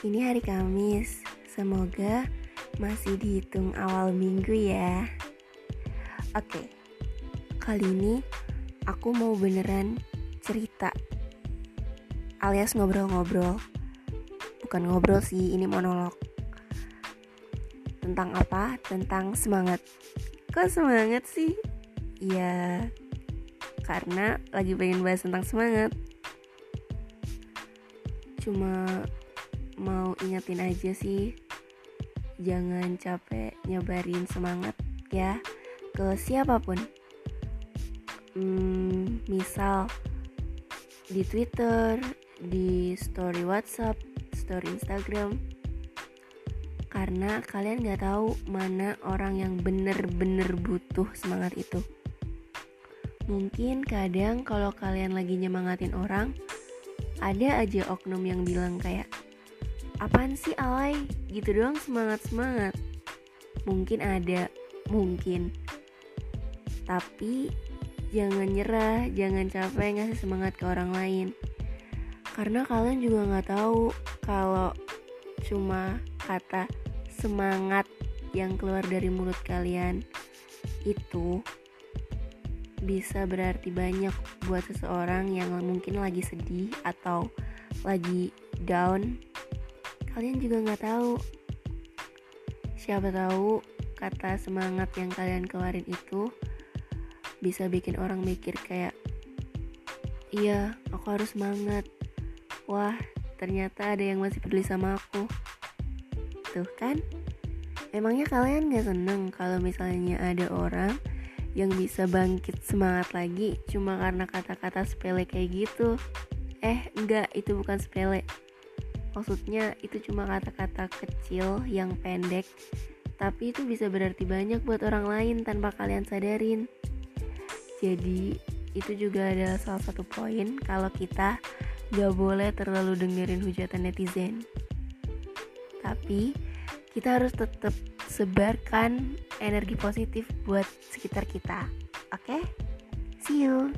Ini hari Kamis, semoga masih dihitung awal minggu ya. Oke, kali ini aku mau beneran cerita, alias ngobrol-ngobrol. Bukan ngobrol sih, ini monolog. Tentang apa? Tentang semangat. Kok semangat sih? Ya, karena lagi pengen bahas tentang semangat cuma mau ingetin aja sih. Jangan capek nyebarin semangat ya ke siapa pun. Hmm, misal di Twitter di story WhatsApp story Instagram. Karena kalian gak tahu mana orang yang bener-bener butuh semangat itu. Mungkin kadang kalau kalian lagi nyemangatin orang ada aja oknum yang bilang kayak apaan sih alay? Gitu doang semangat semangat mungkin ada mungkin. Tapi jangan nyerah jangan capek ngasih semangat ke orang lain. Karena kalian juga nggak tahu kalau cuma kata semangat yang keluar dari mulut kalian itu bisa berarti banyak buat seseorang yang mungkin lagi sedih atau lagi down. Kalian juga nggak tahu. Siapa tahu kata semangat yang kalian keluarin itu bisa bikin orang mikir kayak iya aku harus semangat. Wah ternyata ada yang masih peduli sama aku. Tuh kan? Emangnya kalian gak seneng kalau misalnya ada orang yang bisa bangkit semangat lagi cuma karena kata-kata sepele kayak gitu. Eh, enggak, itu bukan sepele. Maksudnya itu cuma kata-kata kecil yang pendek, tapi itu bisa berarti banyak buat orang lain tanpa kalian sadarin. Jadi, itu juga ada salah satu poin kalau kita gak boleh terlalu dengerin hujatan netizen. Tapi, kita harus tetap sebarkan energi positif buat sekitar kita. Oke? Okay? See you.